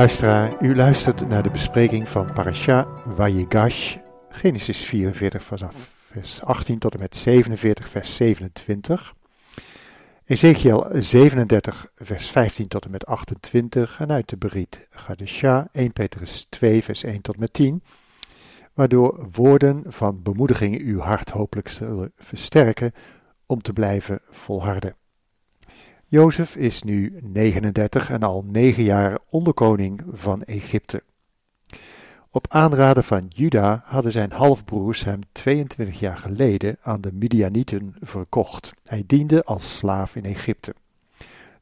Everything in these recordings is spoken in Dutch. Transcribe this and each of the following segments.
Luisteraar, u luistert naar de bespreking van Parasha Vayigash, Genesis 44 vanaf vers 18 tot en met 47 vers 27. Ezekiel 37 vers 15 tot en met 28 en uit de Berit Gadesha 1 Petrus 2 vers 1 tot en met 10, waardoor woorden van bemoediging uw hart hopelijk zullen versterken om te blijven volharden. Jozef is nu 39 en al 9 jaar onderkoning van Egypte. Op aanraden van Juda hadden zijn halfbroers hem 22 jaar geleden aan de Midianieten verkocht. Hij diende als slaaf in Egypte.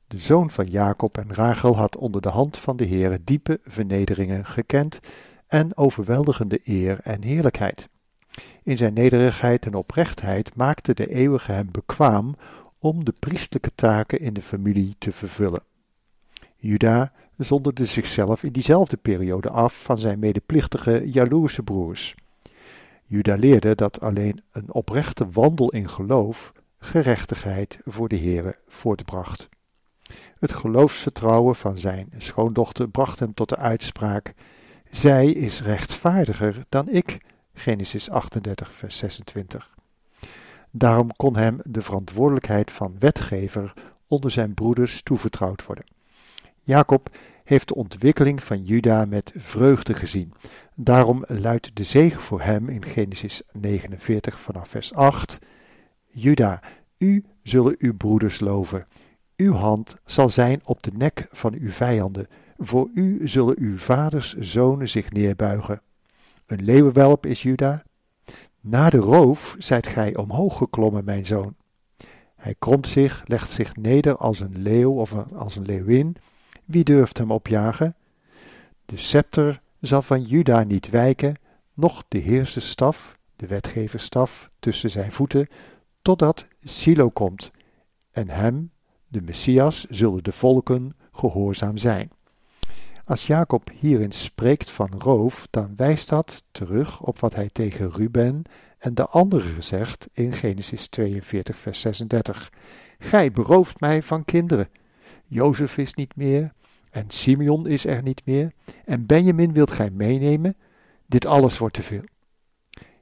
De zoon van Jacob en Rachel had onder de hand van de Heer diepe vernederingen gekend en overweldigende eer en heerlijkheid. In zijn nederigheid en oprechtheid maakte de eeuwige hem bekwaam om de priestelijke taken in de familie te vervullen. Juda zonderde zichzelf in diezelfde periode af van zijn medeplichtige jaloerse broers. Juda leerde dat alleen een oprechte wandel in geloof gerechtigheid voor de Heere voortbracht. Het geloofsvertrouwen van zijn schoondochter bracht hem tot de uitspraak: Zij is rechtvaardiger dan ik. Genesis 38, vers 26. Daarom kon hem de verantwoordelijkheid van wetgever onder zijn broeders toevertrouwd worden. Jacob heeft de ontwikkeling van Juda met vreugde gezien. Daarom luidt de zegen voor hem in Genesis 49 vanaf vers 8: Juda, u zullen uw broeders loven. Uw hand zal zijn op de nek van uw vijanden. Voor u zullen uw vaders zonen zich neerbuigen. Een leeuwenwelp is Juda, na de roof zijt gij omhoog geklommen, mijn zoon. Hij kromt zich, legt zich neder als een leeuw of als een leeuwin. Wie durft hem opjagen? De scepter zal van Juda niet wijken, noch de staf, de wetgeverstaf, tussen zijn voeten, totdat Silo komt. En hem, de Messias, zullen de volken gehoorzaam zijn. Als Jacob hierin spreekt van roof, dan wijst dat terug op wat hij tegen Ruben en de anderen zegt in Genesis 42, vers 36. Gij berooft mij van kinderen. Jozef is niet meer, en Simeon is er niet meer, en Benjamin wilt gij meenemen. Dit alles wordt te veel.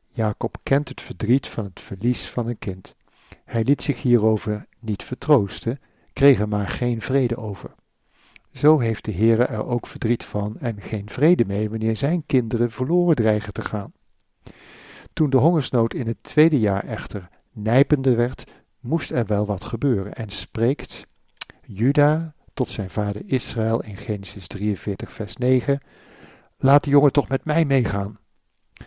Jacob kent het verdriet van het verlies van een kind. Hij liet zich hierover niet vertroosten, kreeg er maar geen vrede over. Zo heeft de Heere er ook verdriet van en geen vrede mee wanneer zijn kinderen verloren dreigen te gaan. Toen de hongersnood in het tweede jaar echter nijpender werd, moest er wel wat gebeuren en spreekt Juda tot zijn vader Israël in Genesis 43 vers 9, laat de jongen toch met mij meegaan.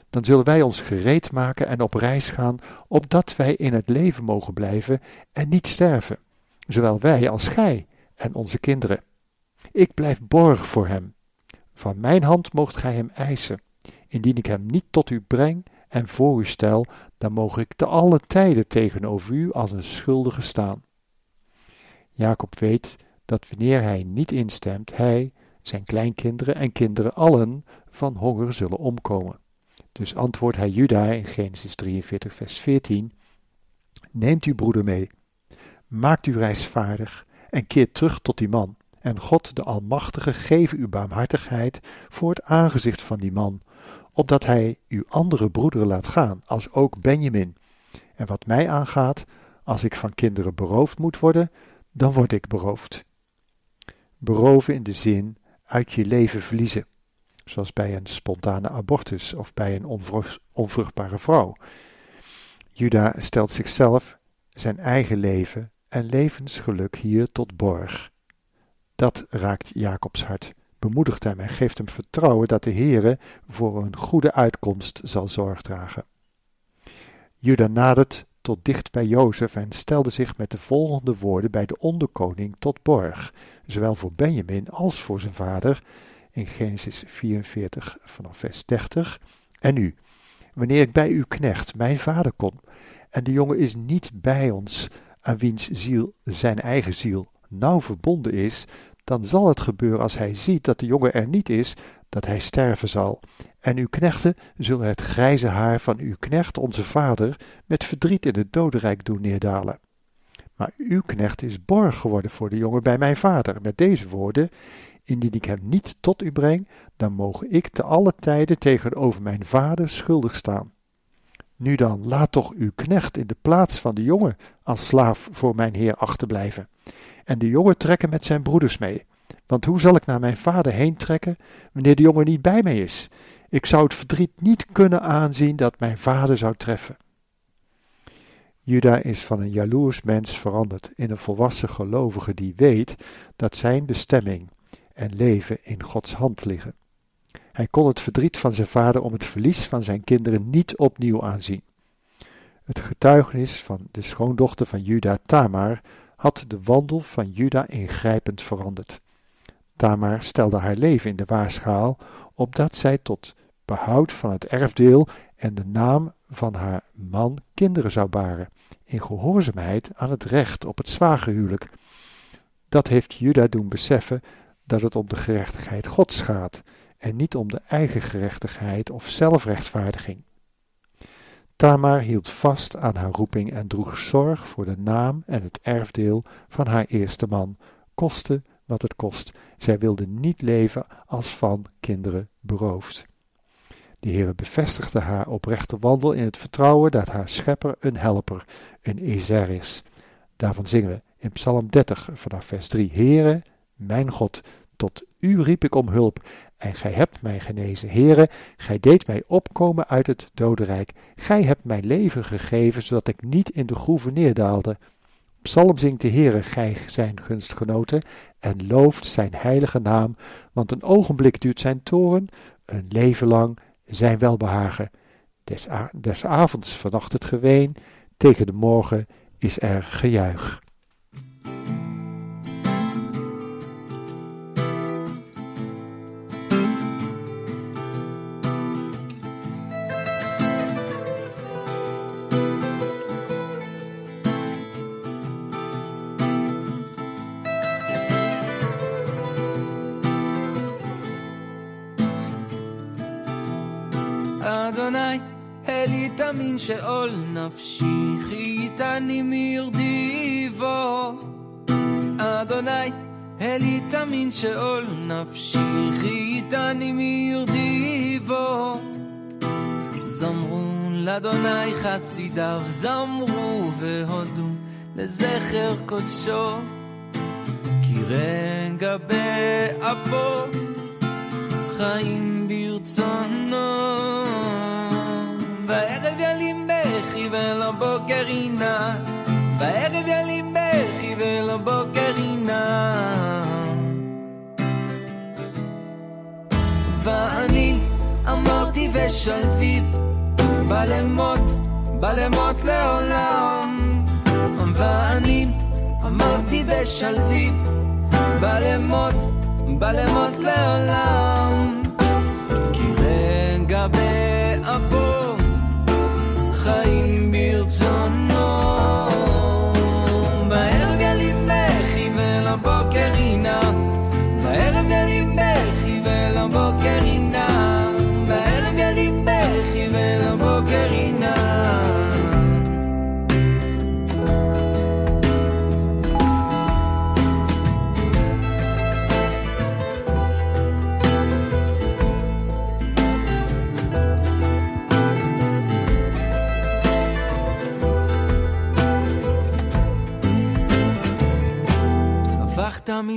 Dan zullen wij ons gereed maken en op reis gaan, opdat wij in het leven mogen blijven en niet sterven, zowel wij als gij en onze kinderen. Ik blijf borg voor hem. Van mijn hand moogt gij hem eisen. Indien ik hem niet tot u breng en voor u stel, dan mogen ik te alle tijden tegenover u als een schuldige staan. Jacob weet dat wanneer hij niet instemt, hij, zijn kleinkinderen en kinderen allen van honger zullen omkomen. Dus antwoordt hij Juda in Genesis 43, vers 14: Neemt uw broeder mee, maakt u reisvaardig en keert terug tot die man. En God de Almachtige geef u barmhartigheid voor het aangezicht van die man, opdat hij uw andere broederen laat gaan, als ook Benjamin. En wat mij aangaat, als ik van kinderen beroofd moet worden, dan word ik beroofd. Beroven in de zin uit je leven verliezen, zoals bij een spontane abortus of bij een onvruchtbare vrouw. Juda stelt zichzelf, zijn eigen leven en levensgeluk hier tot borg. Dat raakt Jacobs hart, bemoedigt hem en geeft hem vertrouwen dat de Heere voor een goede uitkomst zal zorg dragen. Juda nadert tot dicht bij Jozef en stelde zich met de volgende woorden bij de onderkoning tot borg, zowel voor Benjamin als voor zijn vader, in Genesis 44 vanaf vers 30. En nu, wanneer ik bij uw knecht, mijn vader, kom, en de jongen is niet bij ons, aan wiens ziel zijn eigen ziel nauw verbonden is, dan zal het gebeuren als hij ziet dat de jongen er niet is, dat hij sterven zal. En uw knechten zullen het grijze haar van uw knecht, onze vader, met verdriet in het dodenrijk doen neerdalen. Maar uw knecht is borg geworden voor de jongen bij mijn vader. Met deze woorden: Indien ik hem niet tot u breng, dan mogen ik te alle tijden tegenover mijn vader schuldig staan. Nu dan, laat toch uw knecht in de plaats van de jongen als slaaf voor mijn heer achterblijven. En de jongen trekken met zijn broeders mee. Want hoe zal ik naar mijn vader heen trekken, wanneer de jongen niet bij mij is? Ik zou het verdriet niet kunnen aanzien dat mijn vader zou treffen. Juda is van een jaloers mens veranderd in een volwassen gelovige die weet dat zijn bestemming en leven in Gods hand liggen. Hij kon het verdriet van zijn vader om het verlies van zijn kinderen niet opnieuw aanzien. Het getuigenis van de schoondochter van Juda, Tamar, had de wandel van Juda ingrijpend veranderd. Tamar stelde haar leven in de waarschaal, opdat zij tot behoud van het erfdeel en de naam van haar man kinderen zou baren, in gehoorzaamheid aan het recht op het zwagerhuwelijk. Dat heeft Juda doen beseffen dat het om de gerechtigheid Gods gaat en niet om de eigen gerechtigheid of zelfrechtvaardiging. Tamar hield vast aan haar roeping en droeg zorg voor de naam en het erfdeel van haar eerste man, koste wat het kost. Zij wilde niet leven als van kinderen beroofd. De Heere bevestigde haar oprechte wandel in het vertrouwen dat haar schepper een helper, een Ezer is. Daarvan zingen we in Psalm 30 vanaf vers 3. Heere, mijn God, tot u riep ik om hulp en gij hebt mij genezen. Heere, gij deed mij opkomen uit het dodenrijk. Gij hebt mij leven gegeven, zodat ik niet in de groeven neerdaalde. Psalm zingt de Heere, gij zijn gunstgenoten, en looft zijn heilige naam, want een ogenblik duurt zijn toren, een leven lang zijn welbehagen. Des, des avonds vannacht het geween, tegen de morgen is er gejuich. אלי תמין שאול נפשי, חייתני מרדיבו. אדוני, אלי תמין שאול נפשי, חייתני מרדיבו. זמרו לאדוני חסידיו, זמרו והודו לזכר קודשו. כי רגע באפו חיים ברצונו. כיוון לבוקר ינם, בערב ילין בכיוון לבוקר ינם. ואני אמרתי ושלווית, בלמות, בלמות לעולם. ואני אמרתי ושלווית, בלמות, בלמות לעולם. כי רגע באפו חיים ברצון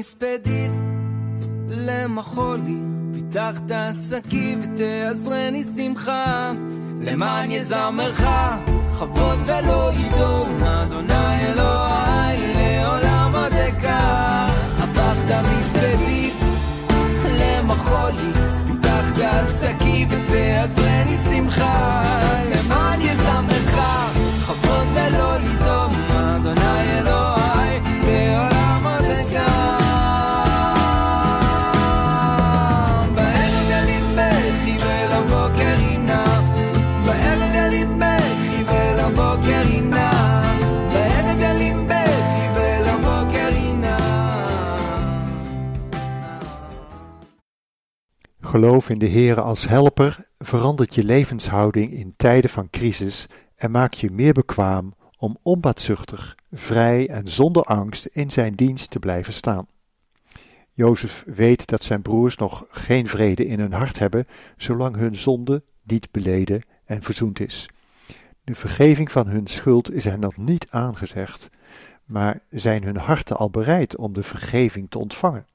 מספדי למחולי, פיתחת עסקים ותעזרני שמחה, למען יזמרך, כבוד ולא ידום, אדוני אלוהי לעולם עודקה. הפכת מספדי למחולי, פיתחת עסקים ותעזרני שמחה, למען Geloof in de Heer als helper verandert je levenshouding in tijden van crisis en maakt je meer bekwaam om onbaatzuchtig, vrij en zonder angst in zijn dienst te blijven staan. Jozef weet dat zijn broers nog geen vrede in hun hart hebben, zolang hun zonde niet beleden en verzoend is. De vergeving van hun schuld is hen nog niet aangezegd, maar zijn hun harten al bereid om de vergeving te ontvangen.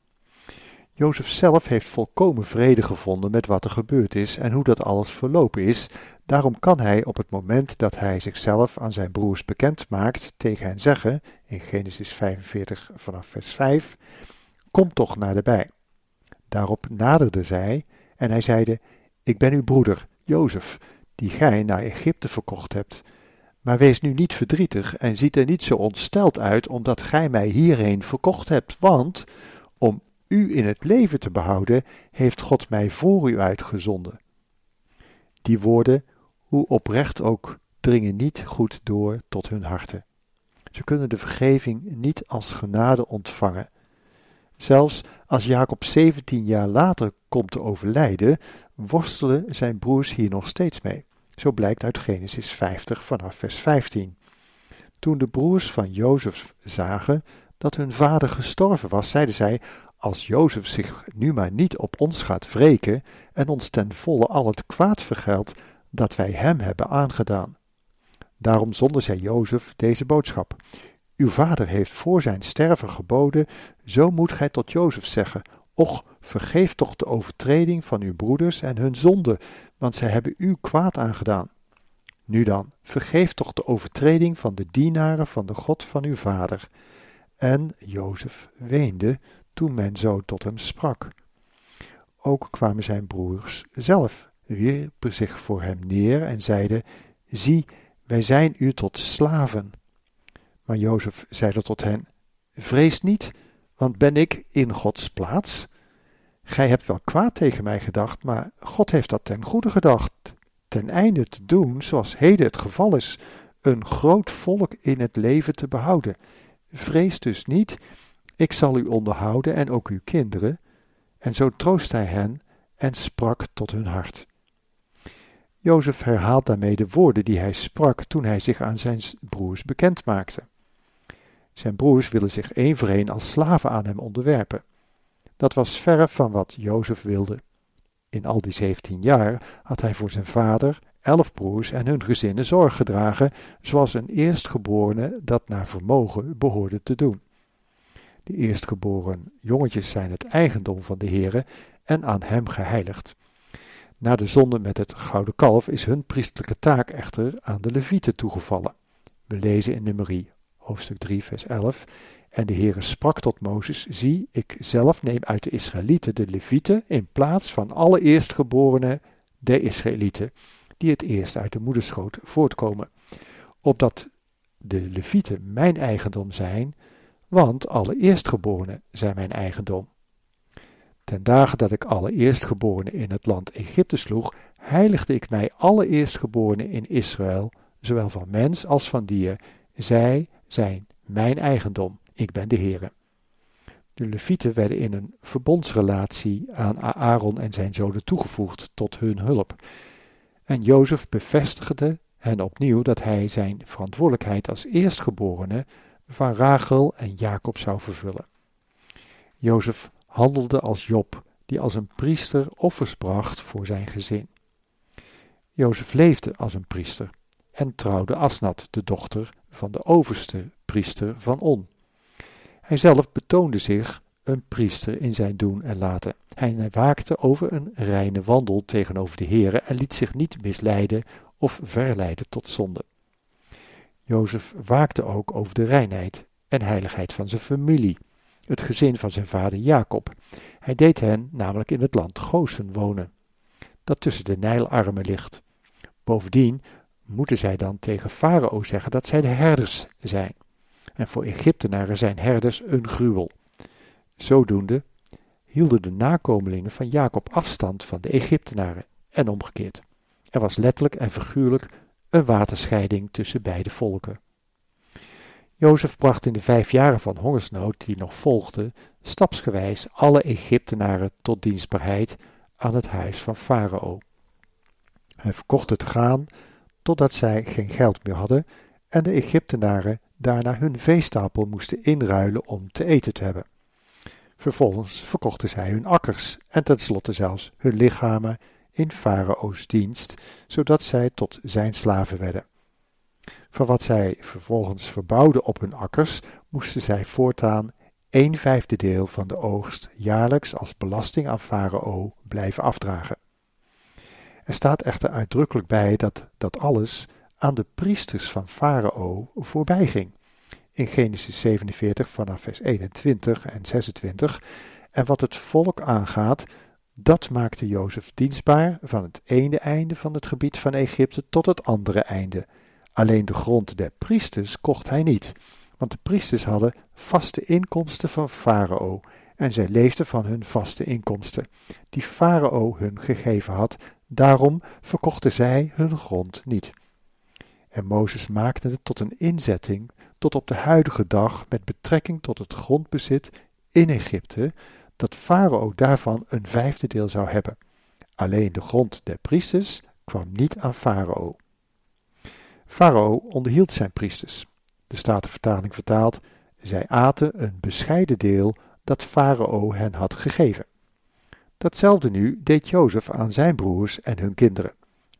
Jozef zelf heeft volkomen vrede gevonden met wat er gebeurd is en hoe dat alles verlopen is. Daarom kan hij op het moment dat hij zichzelf aan zijn broers bekend maakt tegen hen zeggen, in Genesis 45 vanaf vers 5, Kom toch naderbij. Daarop naderde zij en hij zeide, Ik ben uw broeder, Jozef, die gij naar Egypte verkocht hebt. Maar wees nu niet verdrietig en ziet er niet zo ontsteld uit omdat gij mij hierheen verkocht hebt, want u in het leven te behouden, heeft God mij voor u uitgezonden. Die woorden, hoe oprecht ook, dringen niet goed door tot hun harten. Ze kunnen de vergeving niet als genade ontvangen. Zelfs als Jacob 17 jaar later komt te overlijden, worstelen zijn broers hier nog steeds mee. Zo blijkt uit Genesis 50 vanaf vers 15. Toen de broers van Jozef zagen dat hun vader gestorven was, zeiden zij: Als Jozef zich nu maar niet op ons gaat wreken en ons ten volle al het kwaad vergeldt dat wij hem hebben aangedaan. Daarom zonden zij Jozef deze boodschap: Uw vader heeft voor zijn sterven geboden, zo moet gij tot Jozef zeggen: Och, vergeef toch de overtreding van uw broeders en hun zonde, want zij hebben u kwaad aangedaan. Nu dan, vergeef toch de overtreding van de dienaren van de God van uw vader. En Jozef weende toen men zo tot hem sprak. Ook kwamen zijn broers zelf, wierpen zich voor hem neer en zeiden: Zie, wij zijn u tot slaven. Maar Jozef zeide tot hen: Vrees niet, want ben ik in Gods plaats? Gij hebt wel kwaad tegen mij gedacht, maar God heeft dat ten goede gedacht, ten einde te doen, zoals heden het geval is, een groot volk in het leven te behouden. Vrees dus niet, ik zal u onderhouden en ook uw kinderen. En zo troost hij hen en sprak tot hun hart. Jozef herhaalt daarmee de woorden die hij sprak toen hij zich aan zijn broers bekend maakte. Zijn broers willen zich één voor één als slaven aan hem onderwerpen. Dat was verre van wat Jozef wilde. In al die zeventien jaar had hij voor zijn vader, elf broers en hun gezinnen zorg gedragen, zoals een eerstgeborene dat naar vermogen behoorde te doen. De eerstgeboren jongetjes zijn het eigendom van de Heere en aan hem geheiligd. Na de zonde met het gouden kalf is hun priestelijke taak echter aan de levieten toegevallen. We lezen in nummerie hoofdstuk 3 vers 11 en de Heere sprak tot Mozes, zie, ik zelf neem uit de Israëlieten de Levieten in plaats van alle eerstgeborenen der Israëlieten, die het eerst uit de moederschoot voortkomen, opdat de Levieten mijn eigendom zijn, want alle eerstgeborenen zijn mijn eigendom. Ten dagen dat ik alle eerstgeborenen in het land Egypte sloeg, heiligde ik mij alle eerstgeborenen in Israël, zowel van mens als van dier. Zij zijn mijn eigendom. Ik ben de Heere. De Levieten werden in een verbondsrelatie aan Aaron en zijn zonen toegevoegd tot hun hulp. En Jozef bevestigde hen opnieuw dat hij zijn verantwoordelijkheid als eerstgeborene van Rachel en Jacob zou vervullen. Jozef handelde als Job, die als een priester offers bracht voor zijn gezin. Jozef leefde als een priester en trouwde Asnat, de dochter van de overste priester van On. Hij zelf betoonde zich een priester in zijn doen en laten. Hij waakte over een reine wandel tegenover de Heere en liet zich niet misleiden of verleiden tot zonde. Jozef waakte ook over de reinheid en heiligheid van zijn familie, het gezin van zijn vader Jacob. Hij deed hen namelijk in het land Gozen wonen, dat tussen de Nijlarmen ligt. Bovendien moeten zij dan tegen Farao zeggen dat zij de herders zijn. En voor Egyptenaren zijn herders een gruwel. Zodoende hielden de nakomelingen van Jacob afstand van de Egyptenaren en omgekeerd. Er was letterlijk en figuurlijk een waterscheiding tussen beide volken. Jozef bracht in de vijf jaren van hongersnood die nog volgden, stapsgewijs alle Egyptenaren tot dienstbaarheid aan het huis van Farao. Hij verkocht het graan totdat zij geen geld meer hadden en de Egyptenaren daarna hun veestapel moesten inruilen om te eten te hebben. Vervolgens verkochten zij hun akkers en tenslotte zelfs hun lichamen in Farao's dienst, zodat zij tot zijn slaven werden. Van wat zij vervolgens verbouwden op hun akkers, moesten zij voortaan een vijfde deel van de oogst jaarlijks als belasting aan Farao blijven afdragen. Er staat echter uitdrukkelijk bij dat dat alles aan de priesters van Farao voorbij ging. In Genesis 47 vanaf vers 21 en 26. En wat het volk aangaat, dat maakte Jozef dienstbaar van het ene einde van het gebied van Egypte tot het andere einde. Alleen de grond der priesters kocht hij niet, want de priesters hadden vaste inkomsten van Farao en zij leefden van hun vaste inkomsten, die Farao hun gegeven had, daarom verkochten zij hun grond niet. En Mozes maakte het tot een inzetting tot op de huidige dag met betrekking tot het grondbezit in Egypte, dat Farao daarvan een vijfde deel zou hebben. Alleen de grond der priesters kwam niet aan Farao. Farao onderhield zijn priesters. De Statenvertaling vertaalt, zij aten een bescheiden deel dat Farao hen had gegeven. Datzelfde nu deed Jozef aan zijn broers en hun kinderen.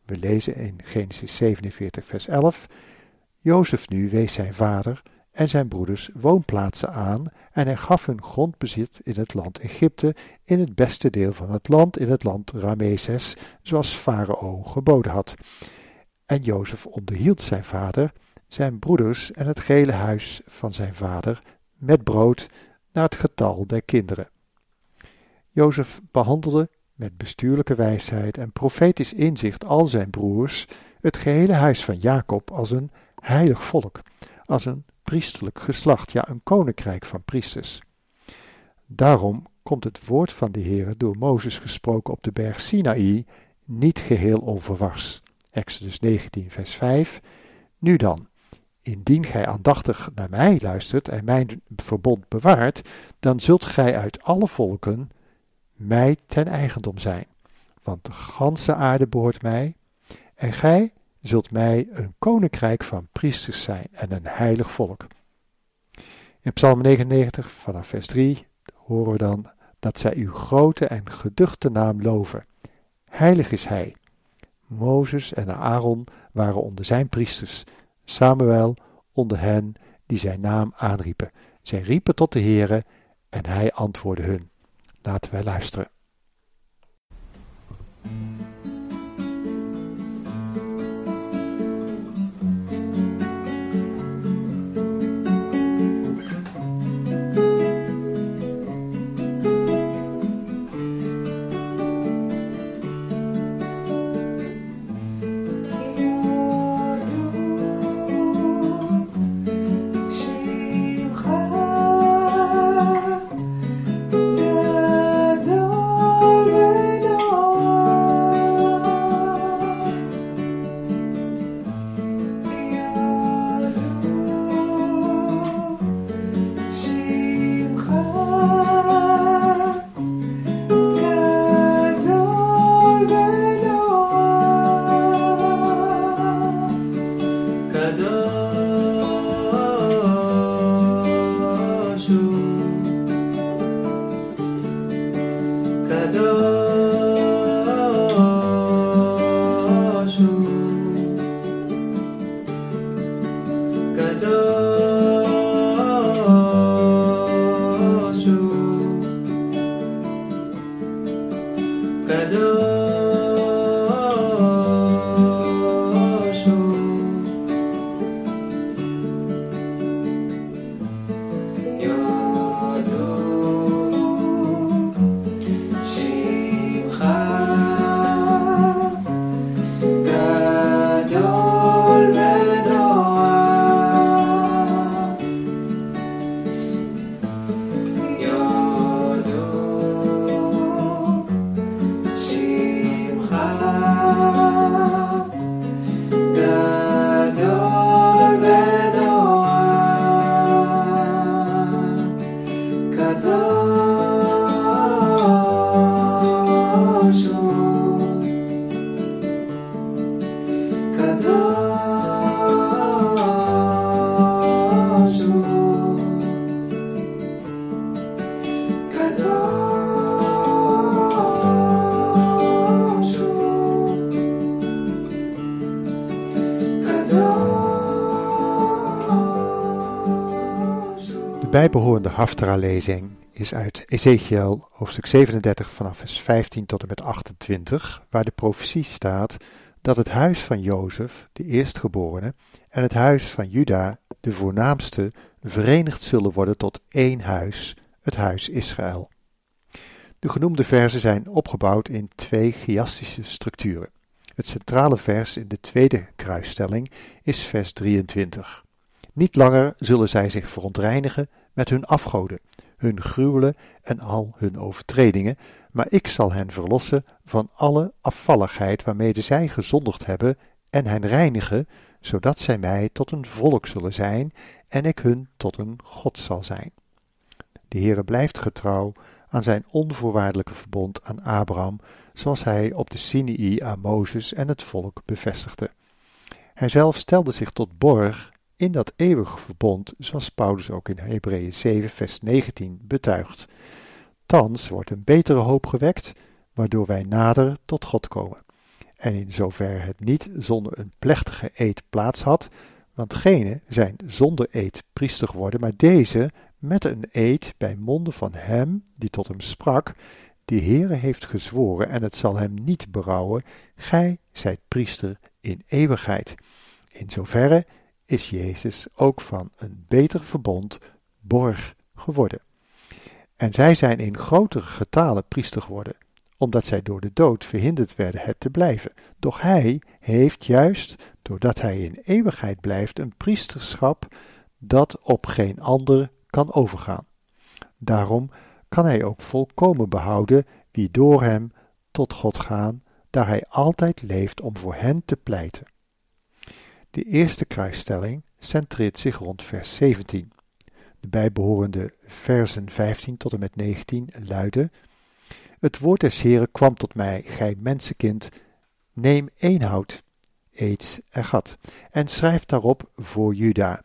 We lezen in Genesis 47, vers 11. Jozef nu wees zijn vader en zijn broeders woonplaatsen aan en hij gaf hun grondbezit in het land Egypte, in het beste deel van het land, in het land Rameses, zoals Farao geboden had. En Jozef onderhield zijn vader, zijn broeders en het gehele huis van zijn vader met brood naar het getal der kinderen. Jozef behandelde met bestuurlijke wijsheid en profetisch inzicht al zijn broers, het gehele huis van Jacob als een heilig volk, als een priesterlijk geslacht, ja een koninkrijk van priesters. Daarom komt het woord van de Heer door Mozes gesproken op de berg Sinaï niet geheel onverwars. Exodus 19, vers 5. Nu dan, indien gij aandachtig naar mij luistert en mijn verbond bewaart, dan zult gij uit alle volken mij ten eigendom zijn. Want de ganse aarde behoort mij, en gij zult mij een koninkrijk van priesters zijn en een heilig volk. In Psalm 99 vanaf vers 3 horen we dan dat zij uw grote en geduchte naam loven. Heilig is hij. Mozes en Aaron waren onder zijn priesters, Samuel onder hen die zijn naam aanriepen. Zij riepen tot de Heere en hij antwoordde hun. Laten wij luisteren. Bijbehorende Haftara-lezing is uit Ezekiel hoofdstuk 37 vanaf vers 15 tot en met 28, waar de profetie staat dat het huis van Jozef, de eerstgeborene, en het huis van Juda, de voornaamste, verenigd zullen worden tot één huis, het huis Israël. De genoemde versen zijn opgebouwd in twee chiastische structuren. Het centrale vers in de tweede kruisstelling is vers 23. Niet langer zullen zij zich verontreinigen met hun afgoden, hun gruwelen en al hun overtredingen, maar ik zal hen verlossen van alle afvalligheid waarmede zij gezondigd hebben en hen reinigen, zodat zij mij tot een volk zullen zijn en ik hun tot een God zal zijn. De Heere blijft getrouw aan zijn onvoorwaardelijke verbond aan Abraham, zoals hij op de Sinai aan Mozes en het volk bevestigde. Hij zelf stelde zich tot borg in dat eeuwige verbond, zoals Paulus ook in Hebreeën 7, vers 19 betuigt. Thans wordt een betere hoop gewekt, waardoor wij nader tot God komen. En in zover het niet zonder een plechtige eed plaats had, want gene zijn zonder eed priester geworden, maar deze met een eed bij monden van hem die tot hem sprak, die Heere heeft gezworen en het zal hem niet berouwen, gij zijt priester in eeuwigheid. In zoverre is Jezus ook van een beter verbond borg geworden. En zij zijn in grotere getalen priester geworden, omdat zij door de dood verhinderd werden het te blijven. Doch hij heeft juist, doordat hij in eeuwigheid blijft, een priesterschap dat op geen ander kan overgaan. Daarom kan hij ook volkomen behouden wie door hem tot God gaan, daar hij altijd leeft om voor hen te pleiten. De eerste kruisstelling centreert zich rond vers 17. De bijbehorende versen 15 tot en met 19 luiden: Het woord des Heren kwam tot mij, gij mensenkind, neem één hout, eets en gat, en schrijf daarop voor Juda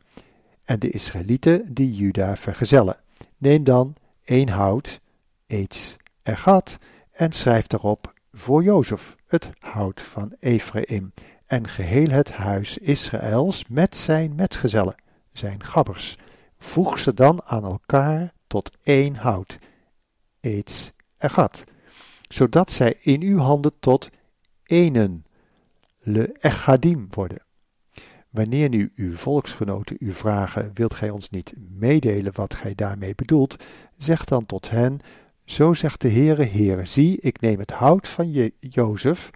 en de Israëlieten die Juda vergezellen. Neem dan één hout, eets en gat, en schrijf daarop voor Jozef, het hout van Ephraim, en geheel het huis Israëls met zijn metgezellen, zijn gabbers. Voeg ze dan aan elkaar tot één hout, eets en gat, zodat zij in uw handen tot enen, le echadim worden. Wanneer nu uw volksgenoten u vragen, wilt gij ons niet meedelen wat gij daarmee bedoelt, zeg dan tot hen, zo zegt de Heere, Heere, zie, ik neem het hout van je Jozef,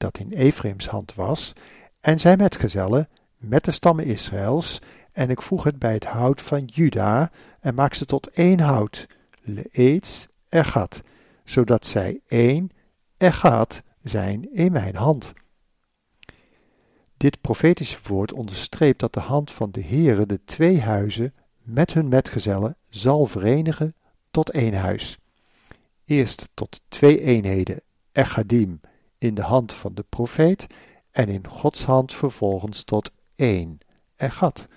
dat in Efraims hand was, en zijn metgezellen, met de stammen Israëls, en ik voeg het bij het hout van Juda, en maak ze tot één hout, leets gat, zodat zij één gat zijn in mijn hand. Dit profetische woord onderstreept dat de hand van de Heere de twee huizen met hun metgezellen zal verenigen tot één huis. Eerst tot twee eenheden, echadim, in de hand van de profeet en in Gods hand vervolgens tot één, echat.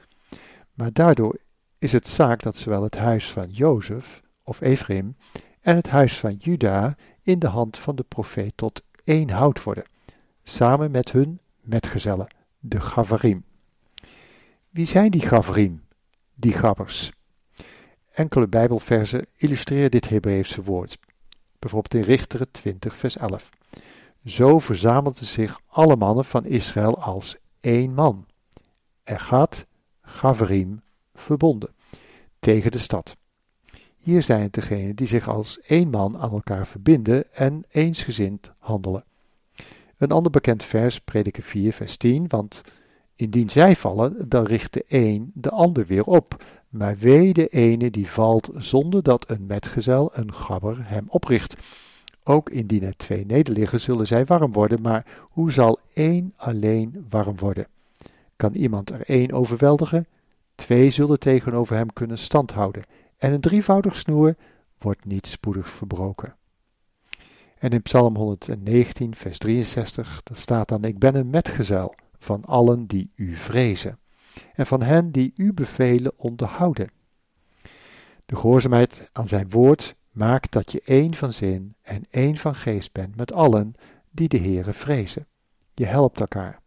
Maar daardoor is het zaak dat zowel het huis van Jozef of Ephraim en het huis van Juda in de hand van de profeet tot één hout worden, samen met hun metgezellen, de Gavarim. Wie zijn die Gavarim, die gabbers? Enkele Bijbelversen illustreren dit Hebreeuwse woord. Bijvoorbeeld in Richteren 20, vers 11. Zo verzamelden zich alle mannen van Israël als één man. Er gaat Gavarim verbonden tegen de stad. Hier zijn het degenen die zich als één man aan elkaar verbinden en eensgezind handelen. Een ander bekend vers, Prediker 4, vers 10, want indien zij vallen, dan richt de een de ander weer op. Maar wee de ene die valt zonder dat een metgezel, een gabber, hem opricht. Ook indien er twee nederliggen, zullen zij warm worden, maar hoe zal één alleen warm worden? Kan iemand er één overweldigen? Twee zullen tegenover hem kunnen standhouden, en een drievoudig snoer wordt niet spoedig verbroken. En in Psalm 119, vers 63, daar staat dan: Ik ben een metgezel van allen die u vrezen, en van hen die u bevelen onderhouden. De gehoorzaamheid aan zijn woord maakt dat je één van zin en één van geest bent met allen die de Heere vrezen. Je helpt elkaar.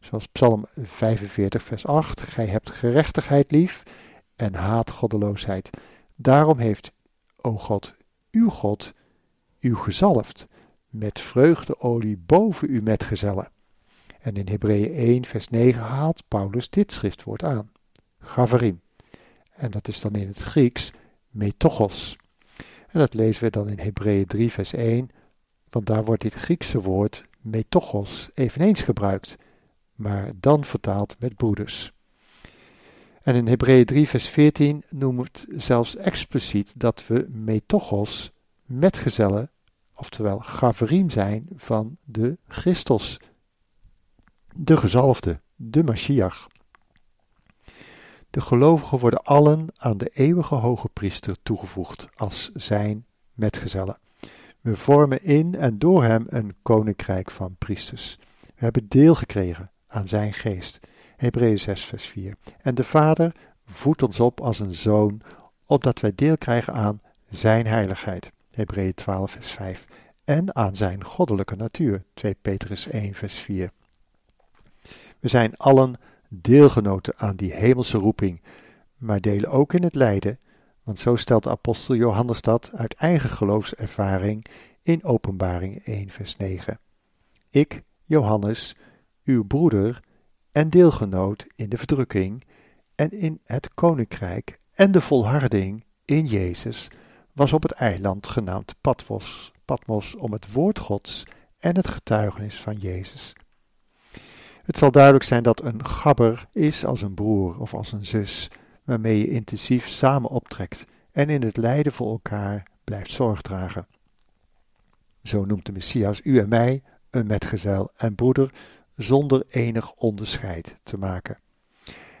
Zoals Psalm 45, vers 8: Gij hebt gerechtigheid lief en haat goddeloosheid. Daarom heeft, o God, uw God, u gezalfd met vreugdeolie boven uw metgezellen. En in Hebreeën 1, vers 9 haalt Paulus dit schriftwoord aan: Gavarim. En dat is dan in het Grieks metochos. En dat lezen we dan in Hebreeën 3, vers 1, want daar wordt dit Griekse woord metochos eveneens gebruikt, maar dan vertaald met broeders. En in Hebreeën 3, vers 14 noemt zelfs expliciet dat we metochos, metgezellen, oftewel gaverim zijn van de Christus, de gezalfde, de Mashiach. De gelovigen worden allen aan de eeuwige hoge priester toegevoegd als zijn metgezellen. We vormen in en door hem een koninkrijk van priesters. We hebben deel gekregen aan zijn geest. Hebreeën 6 vers 4. En de Vader voedt ons op als een zoon, opdat wij deel krijgen aan zijn heiligheid. Hebreeën 12 vers 5. En aan zijn goddelijke natuur. 2 Petrus 1 vers 4. We zijn allen deelgenoten aan die hemelse roeping, maar delen ook in het lijden, want zo stelt de apostel Johannes dat uit eigen geloofservaring in Openbaring 1 vers 9. Ik, Johannes, uw broeder en deelgenoot in de verdrukking en in het koninkrijk en de volharding in Jezus, was op het eiland genaamd Patmos, Patmos om het woord Gods en het getuigenis van Jezus. Het zal duidelijk zijn dat een gabber is als een broer of als een zus, waarmee je intensief samen optrekt en in het lijden voor elkaar blijft zorg dragen. Zo noemt de Messias u en mij een metgezel en broeder zonder enig onderscheid te maken.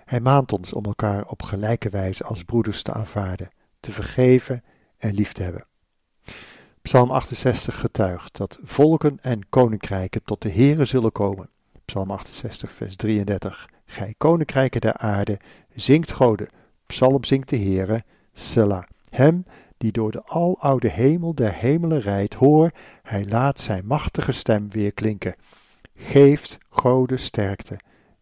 Hij maant ons om elkaar op gelijke wijze als broeders te aanvaarden, te vergeven en lief te hebben. Psalm 68 getuigt dat volken en koninkrijken tot de Here zullen komen. Psalm 68, vers 33. Gij koninkrijken der aarde, zingt Gode. Psalm zingt de Heere, Selah. Hem die door de aloude hemel der hemelen rijdt, hoor, hij laat zijn machtige stem weer klinken. Geeft Gode sterkte.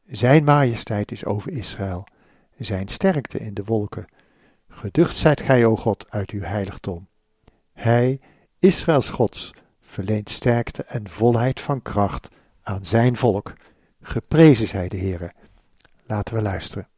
Zijn majesteit is over Israël, zijn sterkte in de wolken. Geducht zijt gij, o God, uit uw heiligdom. Hij, Israëls Gods, verleent sterkte en volheid van kracht aan zijn volk. Geprezen zij de Heere. Laten we luisteren.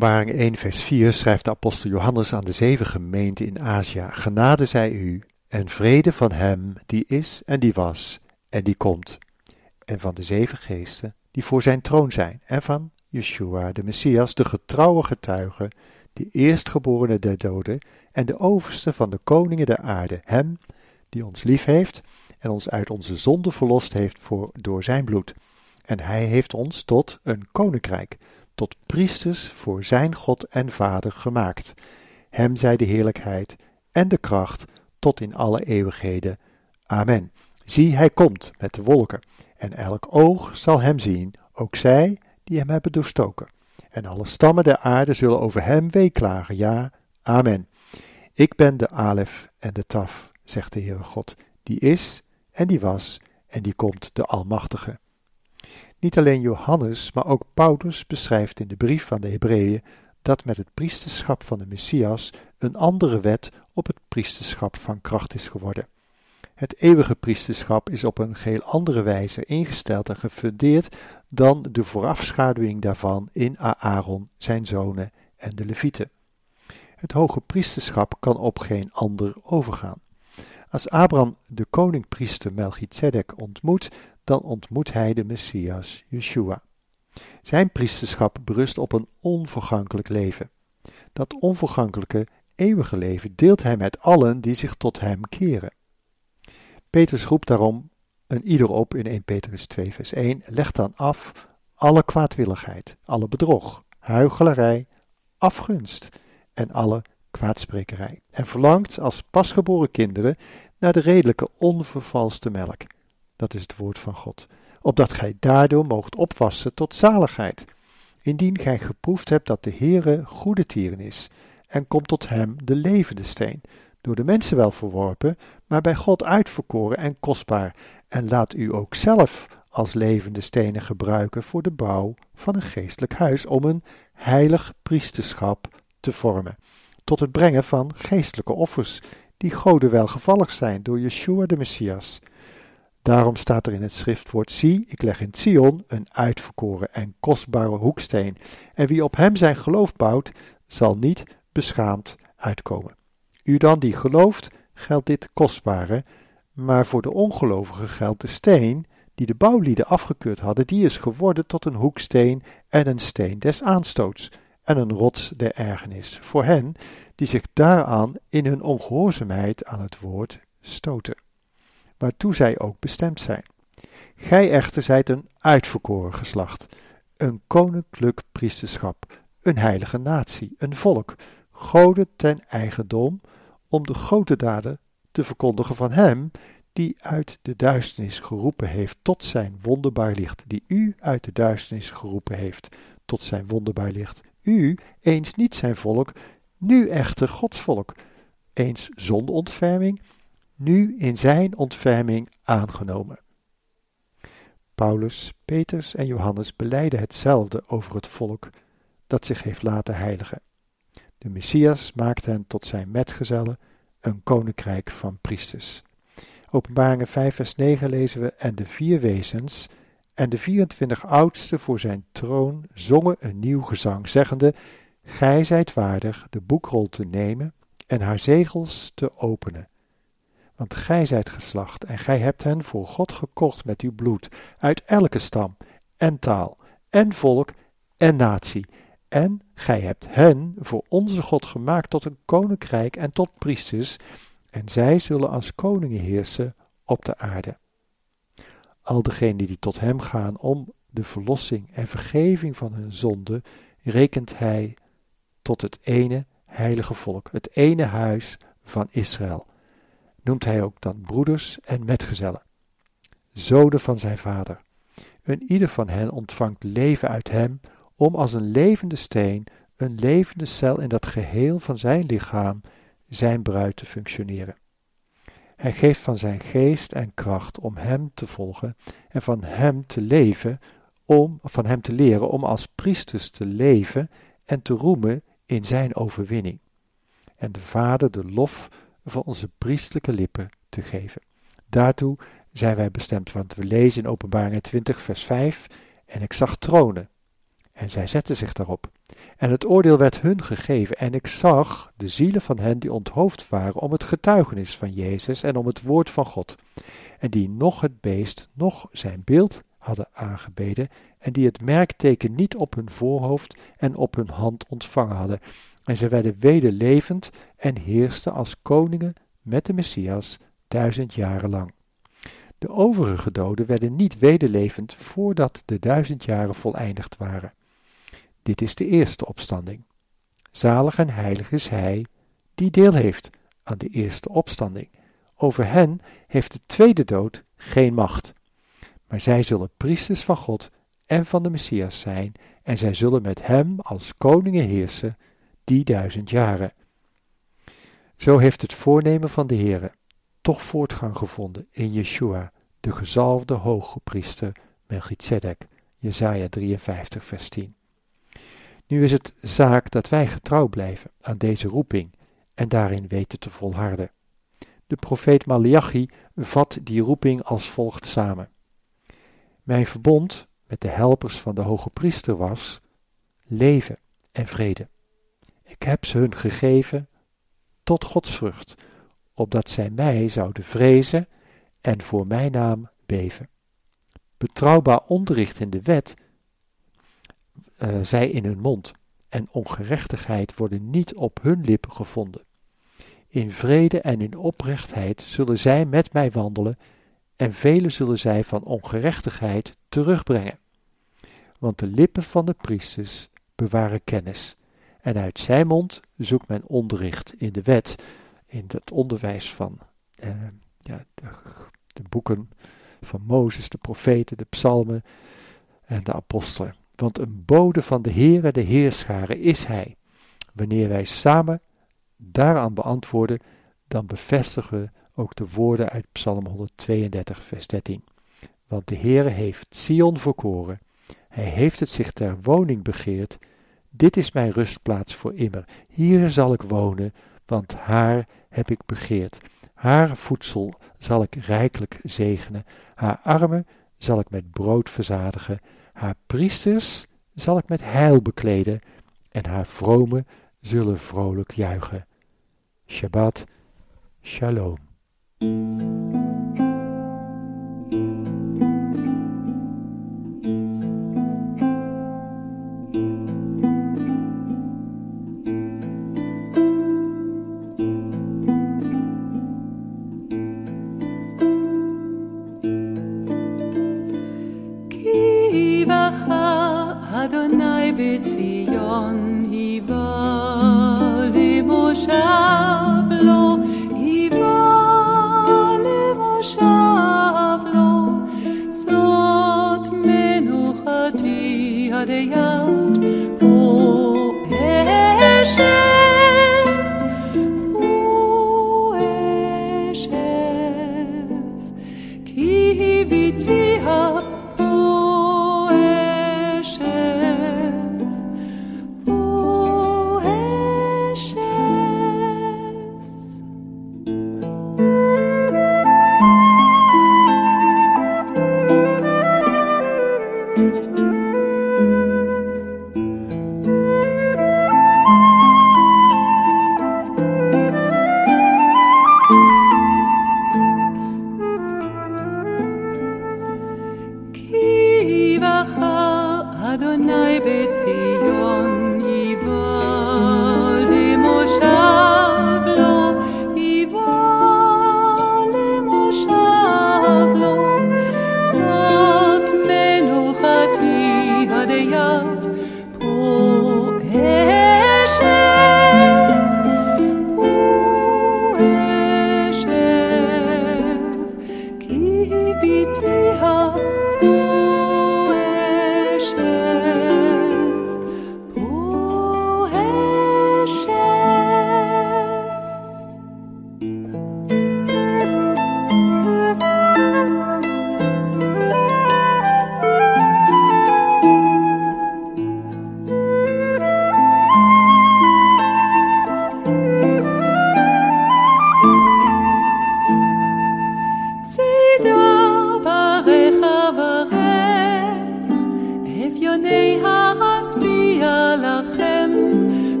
Openbaring 1, vers 4 schrijft de apostel Johannes aan de zeven gemeenten in Azië: Genade zij u en vrede van hem die is en die was en die komt, en van de zeven geesten die voor zijn troon zijn, en van Yeshua, de Messias, de getrouwe getuige, de eerstgeborene der doden en de overste van de koningen der aarde, hem die ons lief heeft en ons uit onze zonde verlost heeft door zijn bloed. En hij heeft ons tot een koninkrijk, tot priesters voor zijn God en Vader gemaakt. Hem zij de heerlijkheid en de kracht tot in alle eeuwigheden. Amen. Zie, hij komt met de wolken, en elk oog zal hem zien, ook zij die hem hebben doorstoken. En alle stammen der aarde zullen over hem weeklagen. Ja, amen. Ik ben de Alef en de Taf, zegt de Heere God, die is en die was en die komt, de Almachtige. Niet alleen Johannes, maar ook Paulus beschrijft in de brief van de Hebreeën dat met het priesterschap van de Messias een andere wet op het priesterschap van kracht is geworden. Het eeuwige priesterschap is op een geheel andere wijze ingesteld en gefundeerd dan de voorafschaduwing daarvan in Aaron, zijn zonen en de Levieten. Het hoge priesterschap kan op geen ander overgaan. Als Abraham de koningpriester Melchizedek ontmoet, dan ontmoet hij de Messias, Yeshua. Zijn priesterschap berust op een onvergankelijk leven. Dat onvergankelijke, eeuwige leven deelt hij met allen die zich tot hem keren. Petrus roept daarom een ieder op in 1 Petrus 2 vers 1, leg dan af alle kwaadwilligheid, alle bedrog, huichelarij, afgunst en alle kwaadsprekerij. En verlangt als pasgeboren kinderen naar de redelijke onvervalste melk. Dat is het woord van God. Opdat gij daardoor moogt opwassen tot zaligheid. Indien gij geproefd hebt dat de Heere goede tieren is, en komt tot hem de levende steen, door de mensen wel verworpen, maar bij God uitverkoren en kostbaar, en laat u ook zelf als levende stenen gebruiken voor de bouw van een geestelijk huis, om een heilig priesterschap te vormen, tot het brengen van geestelijke offers, die Goden welgevallig zijn door Yeshua de Messias. Daarom staat er in het schriftwoord: Zie, ik leg in Sion een uitverkoren en kostbare hoeksteen, en wie op hem zijn geloof bouwt, zal niet beschaamd uitkomen. U dan die gelooft, geldt dit kostbare, maar voor de ongelovigen geldt de steen die de bouwlieden afgekeurd hadden, die is geworden tot een hoeksteen en een steen des aanstoots en een rots der ergernis voor hen die zich daaraan in hun ongehoorzaamheid aan het woord stoten, waartoe zij ook bestemd zijn. Gij echter zijt een uitverkoren geslacht, een koninklijk priesterschap, een heilige natie, een volk, goden ten eigendom, om de grote daden te verkondigen van hem die uit de duisternis geroepen heeft tot zijn wonderbaar licht, die u uit de duisternis geroepen heeft tot zijn wonderbaar licht. U, eens niet zijn volk, nu echter Gods volk, eens zonder ontferming, nu in zijn ontferming aangenomen. Paulus, Petrus en Johannes beleiden hetzelfde over het volk dat zich heeft laten heiligen. De Messias maakt hen tot zijn metgezellen, een koninkrijk van priesters. Openbaringen 5 vers 9 lezen we, en de vier wezens en de 24 oudsten voor zijn troon zongen een nieuw gezang, zeggende, Gij zijt waardig de boekrol te nemen en haar zegels te openen. Want gij zijt geslacht en gij hebt hen voor God gekocht met uw bloed, uit elke stam en taal en volk en natie. En gij hebt hen voor onze God gemaakt tot een koninkrijk en tot priesters, en zij zullen als koningen heersen op de aarde. Al degenen die tot hem gaan om de verlossing en vergeving van hun zonde, rekent hij tot het ene heilige volk, het ene huis van Israël. Noemt hij ook dan broeders en metgezellen, zoden van zijn vader. En ieder van hen ontvangt leven uit hem, om als een levende steen, een levende cel in dat geheel van zijn lichaam, zijn bruid te functioneren. Hij geeft van zijn geest en kracht om hem te volgen en van hem te leven, om van hem te leren om als priesters te leven en te roemen in zijn overwinning. En de Vader de lof van onze priestelijke lippen te geven. Daartoe zijn wij bestemd, want we lezen in Openbaring 20, vers 5: En ik zag tronen, En zij zetten zich daarop. En het oordeel werd hun gegeven, en ik zag de zielen van hen die onthoofd waren om het getuigenis van Jezus en om het woord van God, en die nog het beest, nog zijn beeld hadden aangebeden, en die het merkteken niet op hun voorhoofd en op hun hand ontvangen hadden. En ze werden wederlevend en heersten als koningen met de Messias duizend jaren lang. De overige doden werden niet wederlevend voordat de duizend jaren voleindigd waren. Dit is de eerste opstanding. Zalig en heilig is hij die deel heeft aan de eerste opstanding. Over hen heeft de tweede dood geen macht. Maar zij zullen priesters van God en van de Messias zijn, en zij zullen met hem als koningen heersen die duizend jaren. Zo heeft het voornemen van de Heere toch voortgang gevonden in Yeshua, de gezalfde hooggepriester Melchizedek, Jesaja 53 vers 10. Nu is het zaak dat wij getrouw blijven aan deze roeping en daarin weten te volharden. De profeet Malachi vat die roeping als volgt samen. Mijn verbond met de helpers van de hoge priester was leven en vrede. Ik heb ze hun gegeven tot godsvrucht, opdat zij mij zouden vrezen en voor mijn naam beven. Betrouwbaar onderricht in de wet uh, zij in hun mond, en ongerechtigheid worden niet op hun lippen gevonden. In vrede en in oprechtheid zullen zij met mij wandelen, en velen zullen zij van ongerechtigheid terugbrengen. Want de lippen van de priesters bewaren kennis, en uit zijn mond zoekt men onderricht in de wet, in het onderwijs van uh, ja, de boeken van Mozes, de profeten, de psalmen en de apostelen. Want een bode van de Heere, de Heerscharen, is hij. Wanneer wij samen daaraan beantwoorden, dan bevestigen we ook de woorden uit Psalm 132, vers 13. Want de Heere heeft Sion verkoren, hij heeft het zich ter woning begeerd. Dit is mijn rustplaats voor immer. Hier zal ik wonen, want haar heb ik begeerd. Haar voedsel zal ik rijkelijk zegenen, haar armen zal ik met brood verzadigen, haar priesters zal ik met heil bekleden, en haar vromen zullen vrolijk juichen. Shabbat Shalom. אדוני בציון היווה למושב לו, היווה למושב לו, זאת מנוחתי עד יד פה אשב,